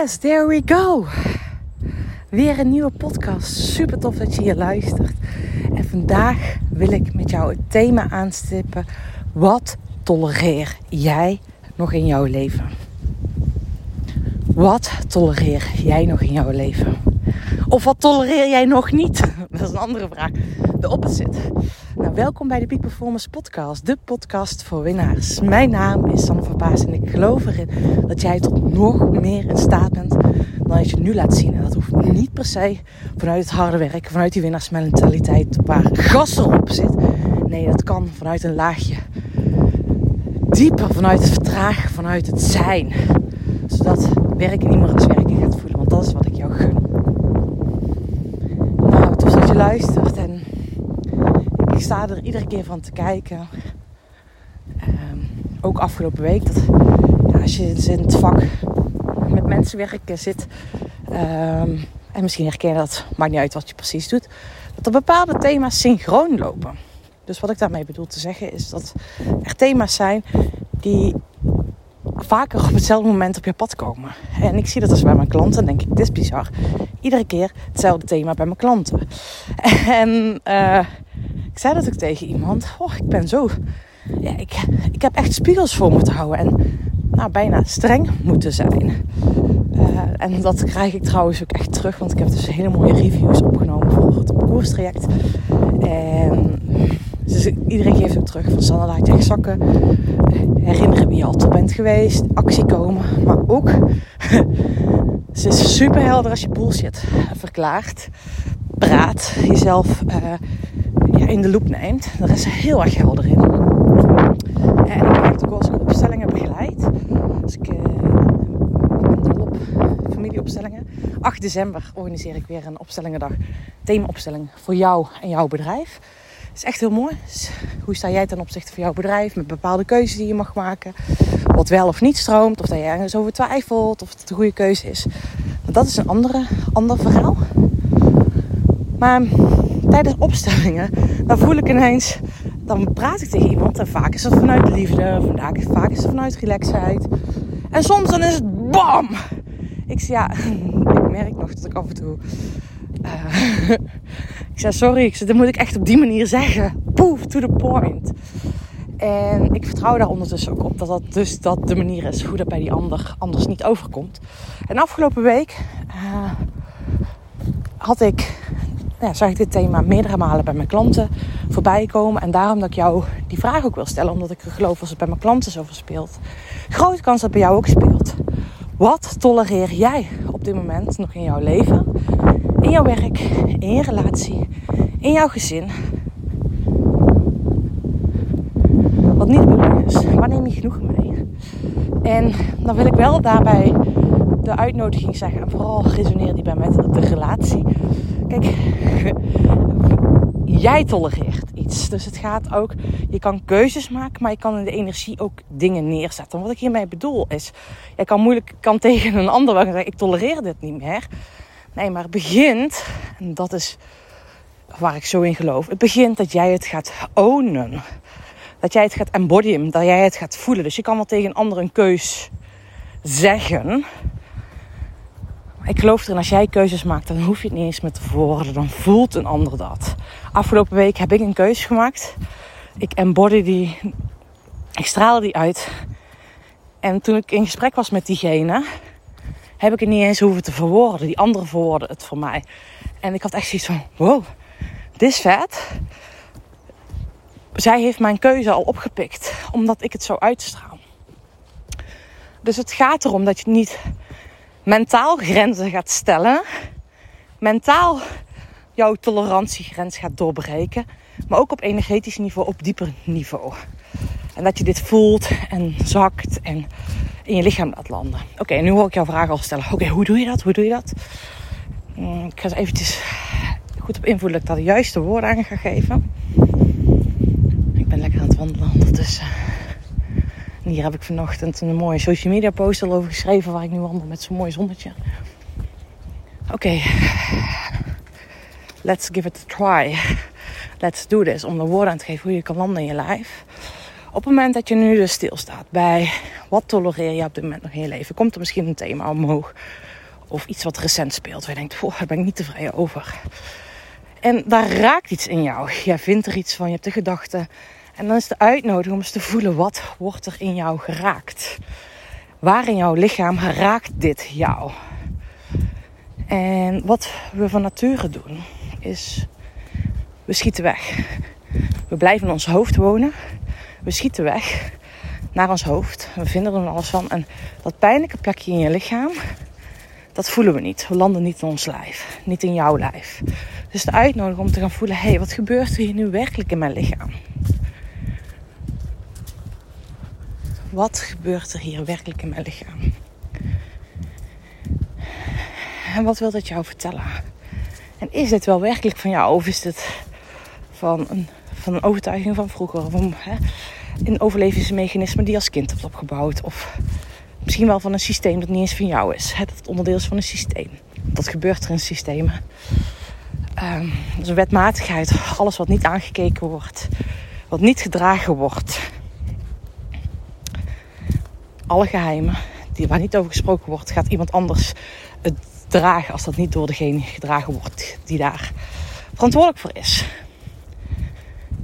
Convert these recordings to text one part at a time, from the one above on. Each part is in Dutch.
Yes, there we go. Weer een nieuwe podcast. Super tof dat je hier luistert. En vandaag wil ik met jou het thema aanstippen. Wat tolereer jij nog in jouw leven? Wat tolereer jij nog in jouw leven? Of wat tolereer jij nog niet? Dat is een andere vraag. De opposite. Nou, welkom bij de Peak Performance Podcast, de podcast voor winnaars. Mijn naam is Sanne Verbaas en ik geloof erin dat jij tot nog meer in staat bent dan dat je nu laat zien. En dat hoeft niet per se vanuit het harde werk, vanuit die winnaarsmentaliteit waar gas erop zit. Nee, dat kan vanuit een laagje dieper, vanuit het vertragen, vanuit het zijn. Zodat werken niet meer als werken gaat voelen, want dat is wat ik jou gun. Nou, tof dat je luistert sta er iedere keer van te kijken. Um, ook afgelopen week. Dat, ja, als je in het vak met mensen werken zit. Um, en misschien herken je dat, maakt niet uit wat je precies doet. Dat er bepaalde thema's synchroon lopen. Dus wat ik daarmee bedoel te zeggen is dat er thema's zijn die vaker op hetzelfde moment op je pad komen. En ik zie dat als bij mijn klanten, denk ik, dit is bizar. Iedere keer hetzelfde thema bij mijn klanten. En uh, ik zei dat ook tegen iemand. Oh, ik ben zo. Ja, ik, ik heb echt spiegels voor moeten houden. En nou, bijna streng moeten zijn. Uh, en dat krijg ik trouwens ook echt terug. Want ik heb dus hele mooie reviews opgenomen voor het koerstraject. En dus iedereen geeft ook terug. Van Sanne laat je echt zakken. Herinneren wie je al bent geweest. Actie komen. Maar ook, ze is super helder als je bullshit verklaart. Praat. Jezelf ja, in de loop neemt. Daar is heel erg helder in. En ik merk ook als ik opstellingen begeleid. Als ik, op familieopstellingen. 8 december organiseer ik weer een opstellingendag. Themaopstelling voor jou en jouw bedrijf. Is echt heel mooi. Dus hoe sta jij ten opzichte van jouw bedrijf? Met bepaalde keuzes die je mag maken. Wat wel of niet stroomt. Of dat je ergens over twijfelt. Of het de goede keuze is. Dat is een andere, ander verhaal. Maar tijdens opstellingen, dan voel ik ineens, dan praat ik tegen iemand en vaak is het vanuit liefde, vaak, vaak is het vanuit relaxheid. En soms dan is het BAM! Ik zeg ja, ik merk nog dat ik af en toe. Uh, ik zei sorry, ik zei, dat moet ik echt op die manier zeggen. Poef, to the point. En ik vertrouw daar ondertussen ook op dat dat dus dat de manier is hoe dat bij die ander anders niet overkomt. En afgelopen week uh, had ik ja, zag ik dit thema meerdere malen bij mijn klanten voorbij komen. En daarom dat ik jou die vraag ook wil stellen. Omdat ik geloof als het bij mijn klanten zoveel speelt. Grote kans dat het bij jou ook speelt. Wat tolereer jij op dit moment nog in jouw leven? In jouw werk, in je relatie, in jouw gezin? Wat niet bedoeling is. Waar neem je genoeg mee? En dan wil ik wel daarbij de uitnodiging zeggen. En vooral resoneer die bij met de relatie. Jij tolereert iets. Dus het gaat ook, je kan keuzes maken, maar je kan in de energie ook dingen neerzetten. wat ik hiermee bedoel is, je kan moeilijk kan tegen een ander wel zeggen, ik tolereer dit niet meer. Nee, maar het begint, en dat is waar ik zo in geloof, het begint dat jij het gaat ownen. Dat jij het gaat embodyen, dat jij het gaat voelen. Dus je kan wel tegen een ander een keus zeggen. Ik geloof erin, als jij keuzes maakt, dan hoef je het niet eens met te woorden. Dan voelt een ander dat. Afgelopen week heb ik een keuze gemaakt. Ik embody die, ik straalde die uit. En toen ik in gesprek was met diegene, heb ik het niet eens hoeven te verwoorden. Die andere verwoorden het voor mij. En ik had echt zoiets van, wow, dit is vet. Zij heeft mijn keuze al opgepikt, omdat ik het zo uitstraal. Dus het gaat erom dat je niet mentaal grenzen gaat stellen. Mentaal jouw tolerantiegrens gaat doorbreken. Maar ook op energetisch niveau, op dieper niveau. En dat je dit voelt en zakt en in je lichaam laat landen. Oké, nu hoor ik jouw vraag al stellen. Oké, hoe doe je dat? Hoe doe je dat? Mm, ik ga eventjes goed op invoelen dat ik daar de juiste woorden aan ga geven. Ik ben lekker aan het wandelen ondertussen. En hier heb ik vanochtend een mooie social media post al over geschreven waar ik nu wandel met zo'n mooi zonnetje. Oké, let's give it a try. Let's do this. Om de woorden aan te geven hoe je kan landen in je lijf. Op het moment dat je nu dus stilstaat bij wat tolereer je op dit moment nog in je leven, komt er misschien een thema omhoog. Of iets wat recent speelt. Waar je denkt, daar ben ik niet tevreden over. En daar raakt iets in jou. Jij vindt er iets van, je hebt de gedachte. En dan is de uitnodiging om eens te voelen, wat wordt er in jou geraakt? Waar in jouw lichaam raakt dit jou? En wat we van nature doen, is we schieten weg. We blijven in ons hoofd wonen. We schieten weg naar ons hoofd. We vinden er alles van. En dat pijnlijke plekje in je lichaam, dat voelen we niet. We landen niet in ons lijf. Niet in jouw lijf. Dus de uitnodiging om te gaan voelen: hé, hey, wat gebeurt er hier nu werkelijk in mijn lichaam? Wat gebeurt er hier werkelijk in mijn lichaam? En wat wil dat jou vertellen? En is dit wel werkelijk van jou? Of is dit van een, van een overtuiging van vroeger? Of een, hè, een overlevingsmechanisme die je als kind hebt opgebouwd? Of misschien wel van een systeem dat niet eens van jou is. Dat het onderdeel is van een systeem. Dat gebeurt er in systemen. Um, een wetmatigheid. Alles wat niet aangekeken wordt. Wat niet gedragen wordt. Alle geheimen die, waar niet over gesproken wordt, gaat iemand anders het dragen als dat niet door degene gedragen wordt die daar verantwoordelijk voor is.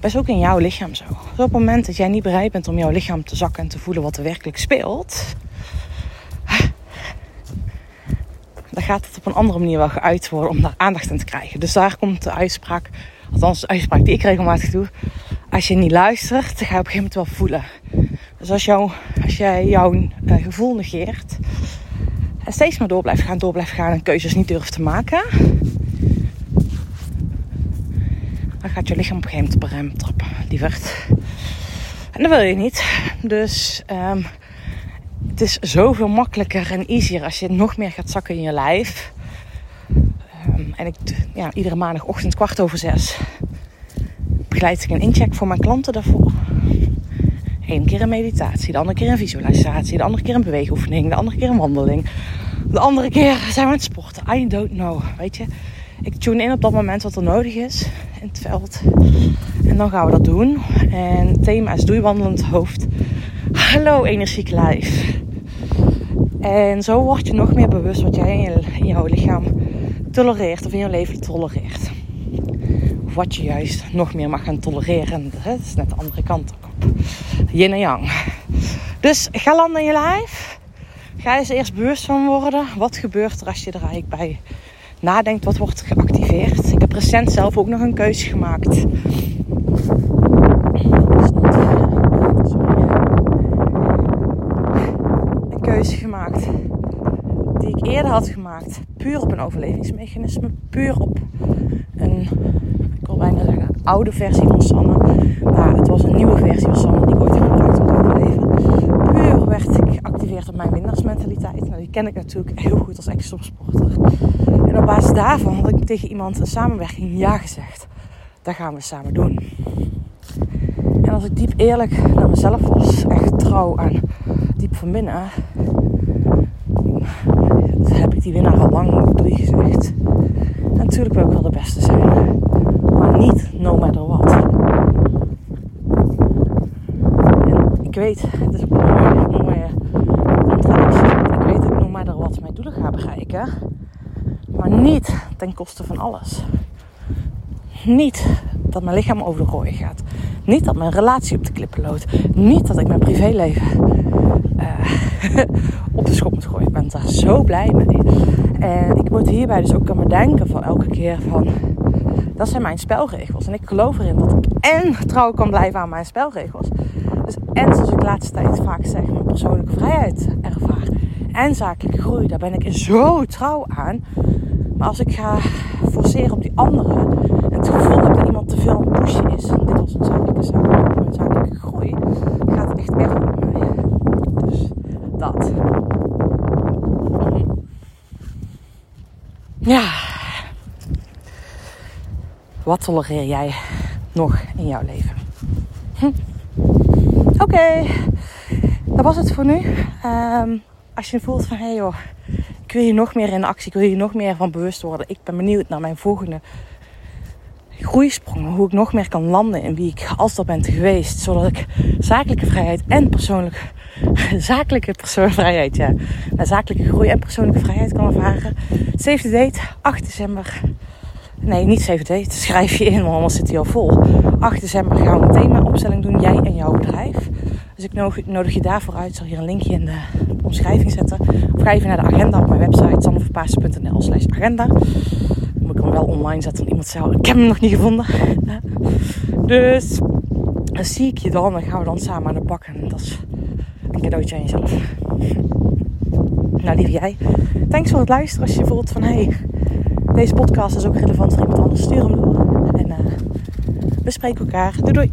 Is ook in jouw lichaam zo. Dus op het moment dat jij niet bereid bent om jouw lichaam te zakken en te voelen wat er werkelijk speelt, dan gaat het op een andere manier wel geuit worden om daar aandacht in te krijgen. Dus daar komt de uitspraak, althans de uitspraak die ik regelmatig doe. Als je niet luistert, dan ga je op een gegeven moment wel voelen. Dus als, jij jouw uh, gevoel negeert, en steeds maar door blijft gaan, door blijft gaan en keuzes niet durft te maken. Dan gaat je lichaam op een gegeven moment op een trappen, lieverd. En dat wil je niet. Dus um, het is zoveel makkelijker en easier als je nog meer gaat zakken in je lijf. Um, en ik, ja, iedere maandagochtend kwart over zes begeleid ik een incheck voor mijn klanten daarvoor. Eén keer een meditatie, de andere keer een visualisatie, de andere keer een beweegoefening, de andere keer een wandeling. De andere keer zijn we aan het sporten. I don't know, weet je. Ik tune in op dat moment wat er nodig is in het veld. En dan gaan we dat doen. En thema is doe je wandelend hoofd. Hallo energiek lijf. En zo word je nog meer bewust wat jij in, jouw lichaam tolereert of in jouw leven tolereert. Of wat je juist nog meer mag gaan tolereren. Dat is net de andere kant op. Yin en yang. Dus ga landen in je lijf. Ga eens eerst bewust van worden. Wat gebeurt er als je er eigenlijk bij nadenkt? Wat wordt geactiveerd? Ik heb recent zelf ook nog een keuze gemaakt. Een keuze gemaakt die ik eerder had gemaakt. Puur op een overlevingsmechanisme. Puur op een, ik wil bijna zeggen, oude versie van Sanne. Maar het was een nieuwe versie van Sanne die ik ooit heb gebruikt om te overleven. Puur werd ik geactiveerd op mijn winnaarsmentaliteit. Nou, die ken ik natuurlijk heel goed als ex-topsporter. En op basis daarvan had ik tegen iemand een samenwerking ja gezegd. Dat gaan we samen doen. En als ik diep eerlijk naar mezelf was, echt trouw aan diep van binnen, heb ik die winnaar al lang doei gezegd. En natuurlijk wil ik wel de beste zijn, maar niet no matter what. Ik weet, het is ook een mooie contradictie. Ik weet dat ik no matter what mijn doelen ga bereiken, maar niet ten koste van alles. Niet dat mijn lichaam over de rooien gaat. Niet dat mijn relatie op de klippen loopt. Niet dat ik mijn privéleven uh, op de schop moet gooien. Ik ben daar zo blij mee. En ik moet hierbij dus ook aan me denken van elke keer van... Dat zijn mijn spelregels. En ik geloof erin dat ik en trouw kan blijven aan mijn spelregels. Dus en zoals ik de laatste tijd vaak zeg, mijn persoonlijke vrijheid ervaar. En zakelijke groei, daar ben ik zo trouw aan. Maar als ik ga forceren op die anderen en het gevoel heb dat iemand te veel een pushen is, dit was een zakelijke zaak, een zakelijke groei, gaat het echt erg op mij. Dus dat. Ja. Wat tolereer jij nog in jouw leven? Hm. Oké, dat was het voor nu. Um, als je voelt van hé hey joh, ik wil hier nog meer in actie, ik wil hier nog meer van bewust worden. Ik ben benieuwd naar mijn volgende groeisprongen. Hoe ik nog meer kan landen in wie ik altijd ben geweest. Zodat ik zakelijke vrijheid en persoonlijke... Zakelijke persoonlijke vrijheid, ja. zakelijke groei en persoonlijke vrijheid kan ervaren. Save the date, 8 december. Nee, niet the date. Schrijf je in, want anders zit hij al vol. 8 december gaan we meteen mijn opstelling doen. Jij en jouw bedrijf. Dus ik nodig je daarvoor uit. Ik zal hier een linkje in de omschrijving zetten. Of ga even naar de agenda op mijn website. sanneverpaasen.nl slash agenda moet ik hem wel online zetten. Want iemand zou, ik heb hem nog niet gevonden. Dus dan zie ik je dan. Dan gaan we dan samen aan de bak. En dat is een cadeautje aan jezelf. Nou, lieve jij. Thanks voor het luisteren. Als je voelt van, hey, deze podcast is ook relevant voor iemand anders. Stuur hem door. En uh, we spreken elkaar. Doei doei.